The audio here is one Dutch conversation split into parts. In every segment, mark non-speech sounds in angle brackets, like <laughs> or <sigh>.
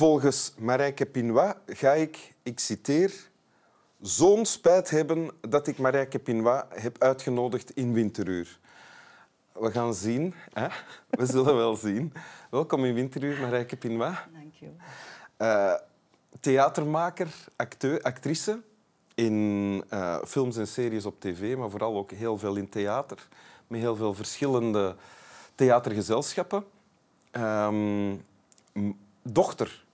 Volgens Marijke Pinois ga ik, ik citeer, zo'n spijt hebben dat ik Marijke Pinois heb uitgenodigd in Winteruur. We gaan zien. Hè? We zullen wel zien. Welkom in Winteruur, Marijke Pinois. Dank je. Uh, theatermaker, acteur, actrice in uh, films en series op tv, maar vooral ook heel veel in theater. Met heel veel verschillende theatergezelschappen. Um, dochter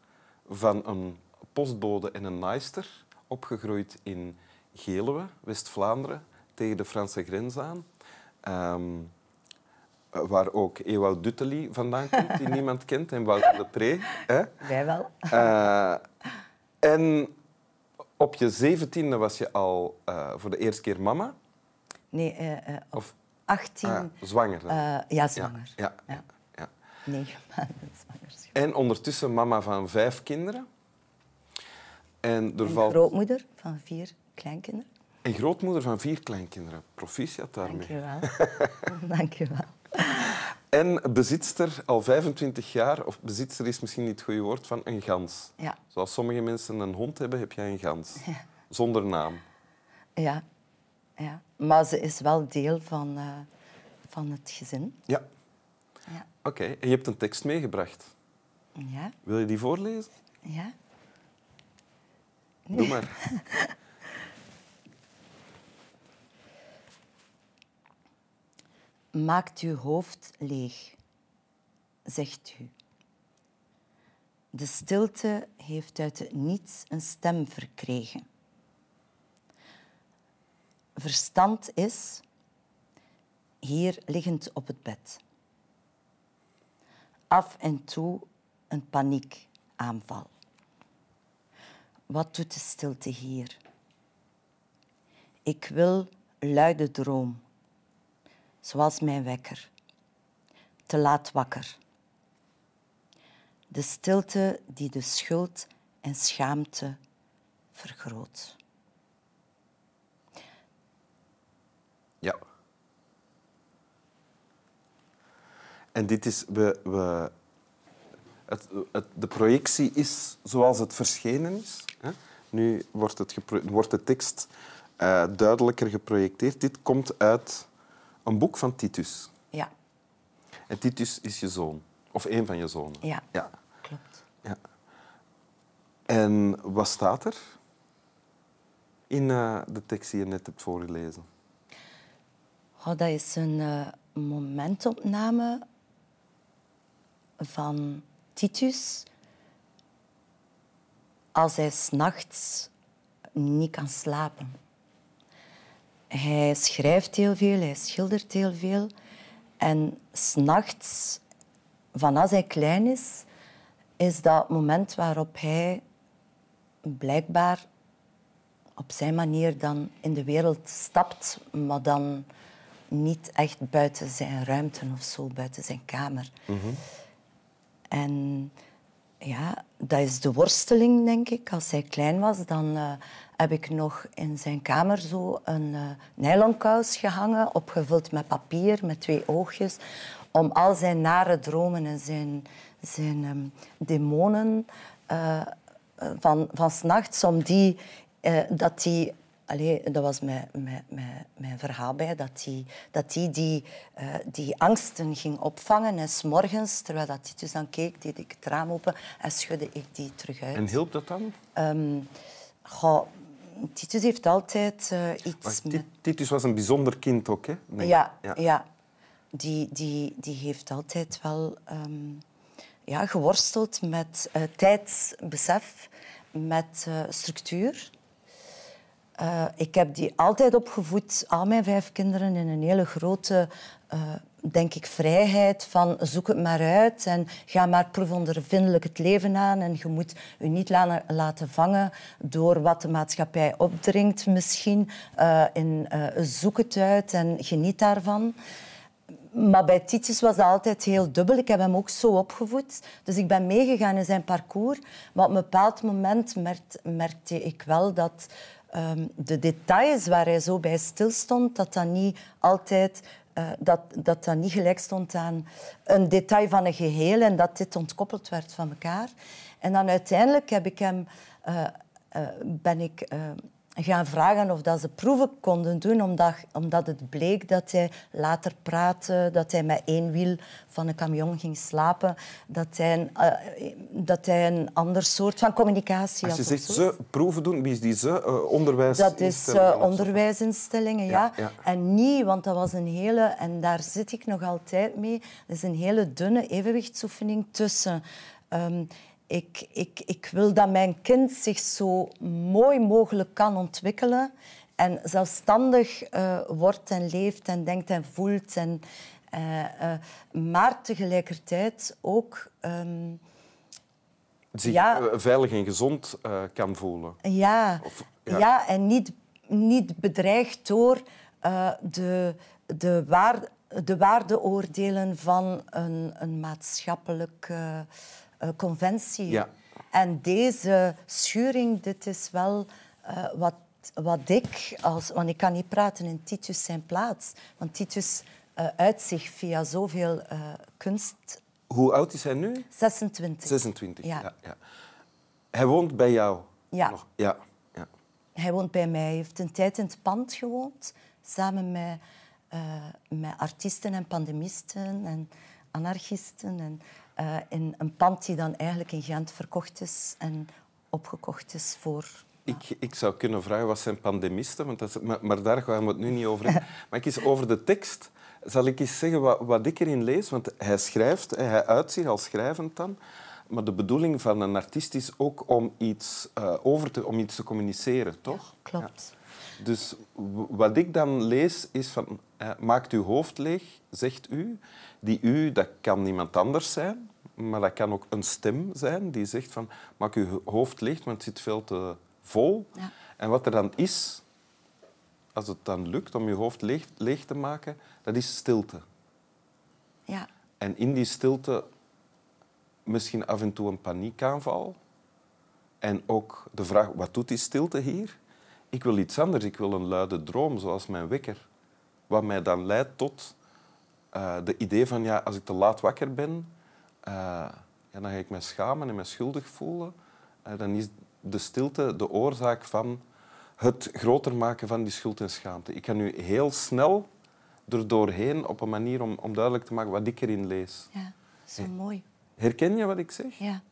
van een postbode en een naaister, opgegroeid in Geluwe, West-Vlaanderen, tegen de Franse grens aan. Um, waar ook Ewout Duttely vandaan komt, die <laughs> niemand kent, en Wouter de Pre. Hè? Wij wel. Uh, en op je zeventiende was je al uh, voor de eerste keer mama? Nee, uh, op of, 18... Ah, zwanger dan? ja, zwanger. Ja, ja, ja. Negen maanden zwangerschap. En ondertussen mama van vijf kinderen. En, er en valt... grootmoeder van vier kleinkinderen. En grootmoeder van vier kleinkinderen. Proficiat daarmee. Dank je wel. <laughs> Dank je wel. En bezitster al 25 jaar, of bezitster is misschien niet het goede woord, van een gans. Ja. Zoals sommige mensen een hond hebben, heb jij een gans. Ja. Zonder naam. Ja. ja. Maar ze is wel deel van, uh, van het gezin. Ja. Oké, okay. en je hebt een tekst meegebracht. Ja. Wil je die voorlezen? Ja. Doe maar. <laughs> Maakt uw hoofd leeg, zegt u. De stilte heeft uit het niets een stem verkregen. Verstand is hier liggend op het bed. Af en toe een paniekaanval. Wat doet de stilte hier? Ik wil luide droom zoals mijn wekker. Te laat wakker. De stilte die de schuld en schaamte vergroot. Ja. En dit is... We, we, het, het, de projectie is zoals het verschenen is. Hè? Nu wordt, het wordt de tekst uh, duidelijker geprojecteerd. Dit komt uit een boek van Titus. Ja. En Titus is je zoon. Of een van je zonen. Ja, ja. klopt. Ja. En wat staat er in uh, de tekst die je net hebt voorgelezen? Oh, dat is een uh, momentopname van Titus als hij s'nachts niet kan slapen. Hij schrijft heel veel, hij schildert heel veel. En s'nachts, van als hij klein is, is dat moment waarop hij blijkbaar op zijn manier dan in de wereld stapt, maar dan niet echt buiten zijn ruimte of zo, buiten zijn kamer. -hmm. En ja, dat is de worsteling, denk ik. Als hij klein was, dan uh, heb ik nog in zijn kamer zo een uh, nylonkous gehangen, opgevuld met papier, met twee oogjes, om al zijn nare dromen en zijn, zijn um, demonen uh, van, van s'nachts, om die, dat die Allee, dat was mijn, mijn, mijn, mijn verhaal bij, dat hij dat die, die, uh, die angsten ging opvangen. En s morgens, terwijl dat Titus dan keek, deed ik het raam open en schudde ik die terug uit. En hielp dat dan? Um, goh, Titus heeft altijd uh, iets... met... Titus was een bijzonder kind ook, hè? Nee. Ja, ja. ja. Die, die, die heeft altijd wel um, ja, geworsteld met uh, tijdsbesef, met structuur. Uh, ik heb die altijd opgevoed, al mijn vijf kinderen, in een hele grote, uh, denk ik, vrijheid van zoek het maar uit en ga maar proefondervindelijk het leven aan en je moet je niet laten vangen door wat de maatschappij opdringt misschien. Uh, in, zoek het uit en geniet daarvan. Maar bij Titus was dat altijd heel dubbel. Ik heb hem ook zo opgevoed. Dus ik ben meegegaan in zijn parcours. Maar op een bepaald moment merkte ik wel dat um, de details waar hij zo bij stilstond, dat dat niet altijd eh, dat, dat dat niet gelijk stond aan een detail van een geheel en dat dit ontkoppeld werd van elkaar. En dan uiteindelijk heb ik hem, eh, eh, ben ik gaan vragen of dat ze proeven konden doen, omdat, omdat het bleek dat hij later praatte, dat hij met één wiel van een camion ging slapen, dat hij een, uh, dat hij een ander soort van communicatie had. Als je zegt ze proeven doen, wie is die ze? Uh, onderwijsinstellingen? Dat is uh, onderwijsinstellingen, ja. Ja, ja. En niet, want dat was een hele, en daar zit ik nog altijd mee, dat is een hele dunne evenwichtsoefening tussen... Um, ik, ik, ik wil dat mijn kind zich zo mooi mogelijk kan ontwikkelen en zelfstandig uh, wordt en leeft en denkt en voelt. En, uh, uh, maar tegelijkertijd ook... Um, zich ja, veilig en gezond kan voelen. Ja, of, ja. ja. en niet, niet bedreigd door de, de, waar, de waardeoordelen van een, een maatschappelijk conventie. Ja. En deze schuring, dit is wel uh, wat, wat ik, als, want ik kan niet praten in Titus zijn plaats, want Titus uh, uit zich via zoveel kunst. Hoe oud is hij nu? 26. 26, ja. ja, ja. Hij woont bij jou? Ja. Nog? ja. ja. Hij woont bij mij. Hij heeft een tijd in het pand gewoond, samen met, met artiesten en pandemisten en anarchisten. En, uh, in een pand die dan eigenlijk in Gent verkocht is en opgekocht is voor... Ik, ik zou kunnen vragen, wat zijn pandemisten? Want dat is, maar, maar, daar gaan we het nu niet over hebben. <laughs> Maar ik eens over de tekst. Zal ik eens zeggen wat, wat ik erin lees? Want hij schrijft, hij uitziet als schrijvend dan. Maar de bedoeling van een artiest is ook om iets, uh, over te, om iets te communiceren, toch? Ja, klopt. Dus wat ik dan lees is van... Uh, maakt uw hoofd leeg, zegt u. Die u, dat kan niemand anders zijn, maar dat kan ook een stem zijn die zegt van maak je hoofd leeg, want het zit veel te vol. Ja. En wat er dan is, als het dan lukt om je hoofd leeg, leeg te maken, dat is stilte. Ja. En in die stilte misschien af en toe een paniekaanval. En ook de vraag, wat doet die stilte hier? Ik wil iets anders. Ik wil een luide droom, zoals mijn wekker. Wat mij dan leidt tot uh, de idee van ja, als ik te laat wakker ben, uh, ja, dan ga ik me schamen en me schuldig voelen. Uh, dan is de stilte de oorzaak van het groter maken van die schuld en schaamte. Ik kan nu heel snel er doorheen op een manier om, om duidelijk te maken wat ik erin lees. Ja, zo mooi. Herken je wat ik zeg? Ja.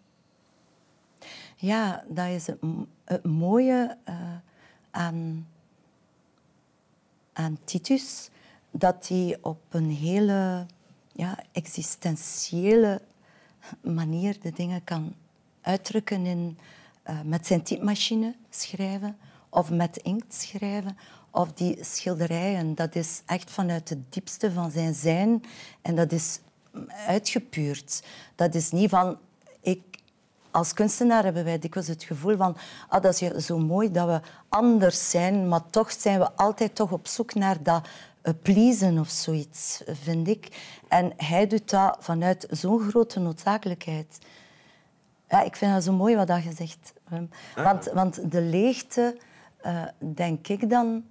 Ja, dat is het, het mooie aan, aan Titus dat hij op een hele ja, existentiële manier de dingen kan uitdrukken in uh, met zijn typemachine schrijven of met inkt schrijven of die schilderijen. Dat is echt vanuit het diepste van zijn zijn en dat is uitgepuurd. Dat is niet van als kunstenaar hebben wij dikwijls het gevoel van ah, dat is zo mooi dat we anders zijn, maar toch zijn we altijd toch op zoek naar dat uh, pleasen of zoiets, vind ik. En hij doet dat vanuit zo'n grote noodzakelijkheid. Ja, ik vind dat zo mooi wat je zegt. Ah. Want, want de leegte, uh, denk ik dan,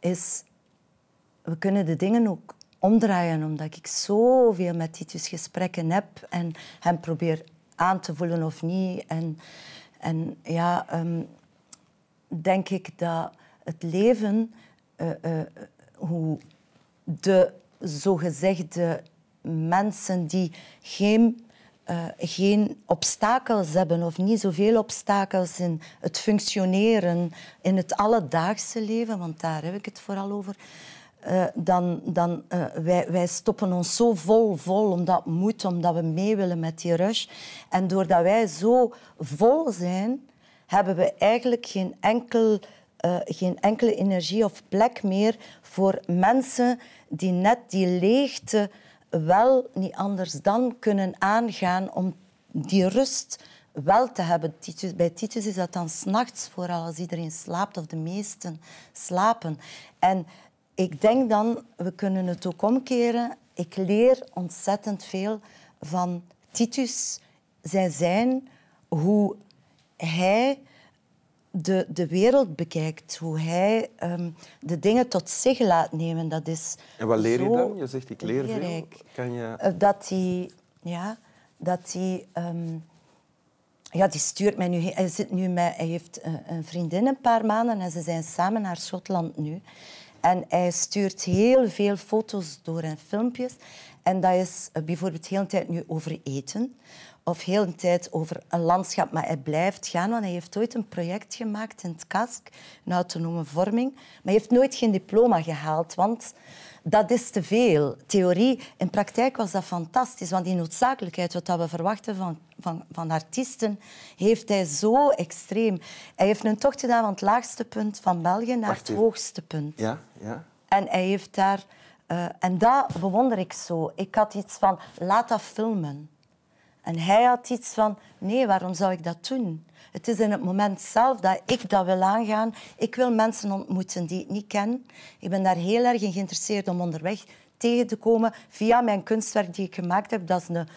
is... We kunnen de dingen ook omdraaien, omdat ik zoveel met Titus gesprekken heb en hem probeer aan te voelen of niet. En, en ja, um, denk ik dat het leven... Uh, uh, hoe de zogezegde mensen die geen, uh, geen obstakels hebben of niet zoveel obstakels in het functioneren in het alledaagse leven, want daar heb ik het vooral over, uh, dan, dan uh, wij, wij stoppen ons zo vol, vol, omdat moet, omdat we mee willen met die rush. En doordat wij zo vol zijn, hebben we eigenlijk geen enkel uh, geen enkele energie of plek meer voor mensen die net die leegte wel niet anders dan kunnen aangaan om die rust wel te hebben. Bij Titus is dat dan s'nachts, vooral als iedereen slaapt of de meesten slapen. En ik denk dan, we kunnen het ook omkeren. Ik leer ontzettend veel van Titus, zijn zijn, hoe hij de, de wereld bekijkt, hoe hij ehm, de dingen tot zich laat nemen, dat is En wat leer je dan? Je zegt ik leer veel. Kan je... Eh, Dat hij... Ja, dat hij... ehm, ja, die stuurt mij nu... Hij, zit nu met, hij heeft een, een vriendin een paar maanden en ze zijn samen naar Schotland nu. En hij stuurt heel veel foto's door en filmpjes. En dat is eh, bijvoorbeeld heel de tijd nu over eten. Of heel de tijd over een landschap. Maar hij blijft gaan, want hij heeft ooit een project gemaakt in het KASK. Een autonome vorming. Maar hij heeft nooit geen diploma gehaald, want dat is te veel. Theorie. In praktijk was dat fantastisch, want die noodzakelijkheid, wat we verwachten van, van, van artiesten, heeft hij zo extreem. Hij heeft een tocht gedaan van het laagste punt van België naar Wacht het hoogste punt. Ja, ja. En hij heeft daar... eh, en dat bewonder ik zo. Ik had iets van, laat dat filmen. En hij had iets van, nee, waarom zou ik dat doen? Het is in het moment zelf dat ik dat wil aangaan. Ik wil mensen ontmoeten die ik niet ken. Ik ben daar heel erg in geïnteresseerd om onderweg tegen te komen via mijn kunstwerk die ik gemaakt heb. Dat is een,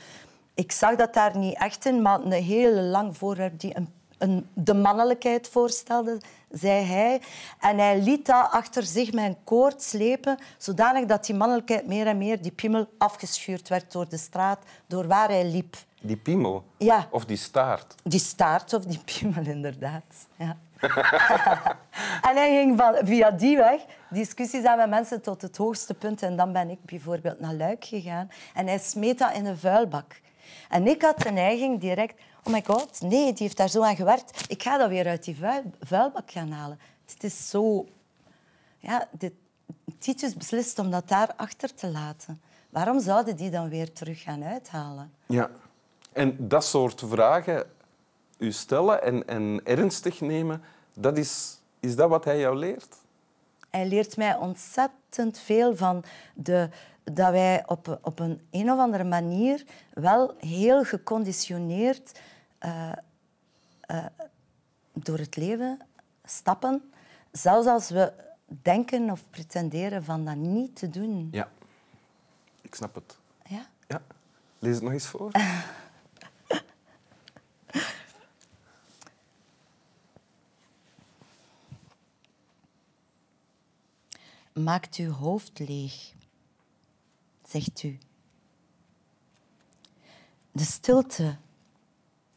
ik zag dat daar niet echt in, maar een heel lang voorwerp die een, een, de mannelijkheid voorstelde, zei hij. En hij liet dat achter zich met een koord slepen, zodanig dat die mannelijkheid meer en meer, die piemel, afgeschuurd werd door de straat, door waar hij liep. Die piemel. Ja. Of die staart. Die staart of die piemel, inderdaad. Ja. <laughs> en hij ging van, via die weg discussies aan met mensen tot het hoogste punt. En dan ben ik bijvoorbeeld naar Luik gegaan. En hij smeet dat in een vuilbak. En ik had de neiging direct... Oh my god, nee, die heeft daar zo aan gewerkt. Ik ga dat weer uit die vuil- vuilbak gaan halen. Het is zo... Ja, dit, Titus beslist om dat daar achter te laten. Waarom zouden die dan weer terug gaan uithalen? Ja. En dat soort vragen u stellen en, en ernstig nemen, dat is, is dat wat hij jou leert? Hij leert mij ontzettend veel van de, dat wij op, op een een of andere manier wel heel geconditioneerd eh, eh, door het leven stappen. Zelfs als we denken of pretenderen van dat niet te doen. Ja. Ik snap het. Ja? Ja. Lees het nog eens voor. <laughs> Maakt uw hoofd leeg, zegt u. De stilte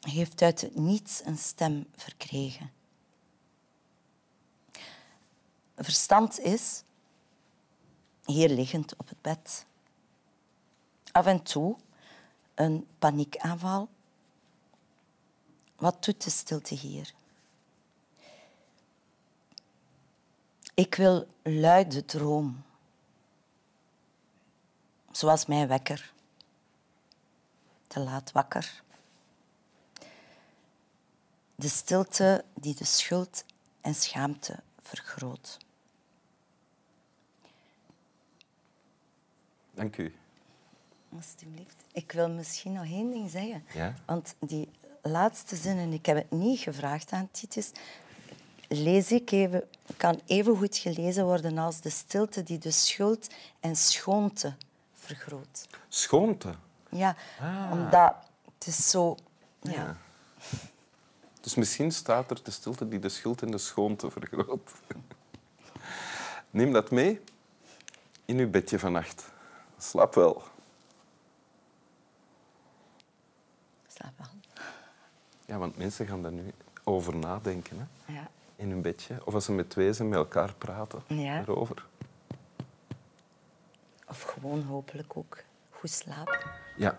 heeft uit het niets een stem verkregen. Verstand is hier liggend op het bed. Af en toe een paniekaanval. Wat doet de stilte hier? Ik wil luide droom. Zoals mijn wekker. Te laat wakker. De stilte die de schuld en schaamte vergroot. Dank u. Alsjeblieft. Ik wil misschien nog één ding zeggen. Ja? Want die laatste zin, en ik heb het niet gevraagd aan Titus, lees ik even, kan even goed gelezen worden als de stilte die de schuld en schoonte vergroot. Schoonte. Ja, omdat het is zo... Ja. Ja. Dus misschien staat er de stilte die de schuld en de schoonte vergroot. Neem dat mee in uw bedje vannacht. Slaap wel. Slaap wel. Ja, want mensen gaan daar nu over nadenken. Hè? Ja. In hun bedje. Of als ze met twee zijn, met elkaar praten Ja. erover. Of gewoon hopelijk ook goed slapen. Ja.